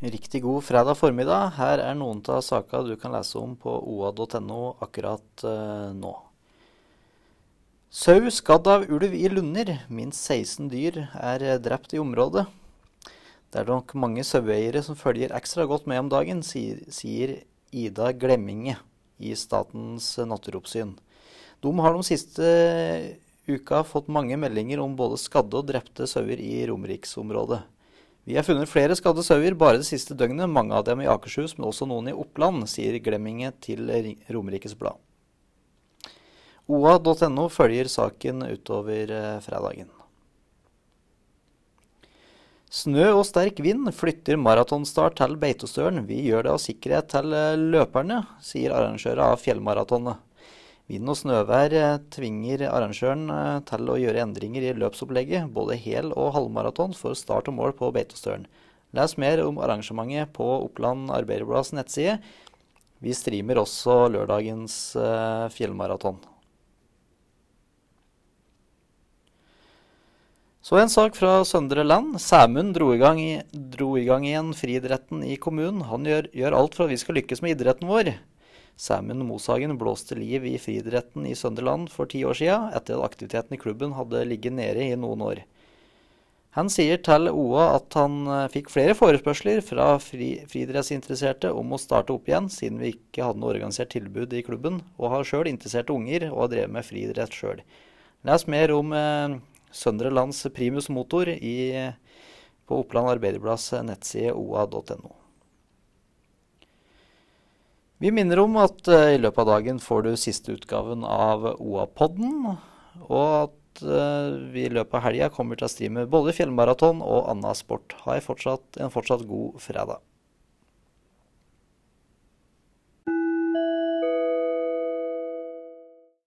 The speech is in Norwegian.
Riktig god fredag formiddag. Her er noen av sakene du kan lese om på oa.no akkurat uh, nå. Sau skadd av ulv i Lunder. Minst 16 dyr er drept i området. Det er nok mange saueeiere som følger ekstra godt med om dagen, sier, Ida Glemminge i Statens naturoppsyn. De har de siste uka fått mange meldinger om både skadde og drepte sauer i Romeriksområdet. Vi har funnet flere skadde sauer bare det siste døgnet, mange av dem i Akershus, men også noen i Oppland, sier Glemminge til Romerikes Blad. OA.no følger saken utover eh, fredagen. Snø og sterk vind flytter maratonstart til Beitostølen. Vi gjør det av sikkerhet til eh, løperne, sier arrangører av fjellmaratonet. Vind og snøvær eh, tvinger arrangøren eh, til å gjøre endringer i løpsopplegget, både hel- og halvmaraton, for start og mål på Beitostølen. Les mer om arrangementet på Oppland Arbeiderblads nettside. Vi streamer også lørdagens uh, fjellmaraton. Så en sak fra Søndre Land. Sæmund dro i gang, dro i gang igjen friidretten i kommunen. Han gjør, gjør alt for at vi skal lykkes med idretten vår. Sæmund Moshagen blåste liv i friidretten i Sønderland for ti år siden, etter at aktiviteten i klubben hadde ligget nede i noen år. Han sier til OA at han eh, fikk flere forespørsler fra fri, friidrettsinteresserte om å starte opp igjen, siden vi ikke hadde noe organisert tilbud i klubben, og har sjøl interesserte unger og har drevet med friidrett sjøl. Les mer om eh, Søndre Lands primus motor i, på Oppland Arbeiderblads nettside oa.no. Vi minner om at uh, i løpet av dagen får du siste utgaven av OA-podden, og at uh, vi i løpet av helga kommer til å streame både fjellmaraton og annen sport. Ha en fortsatt god fredag.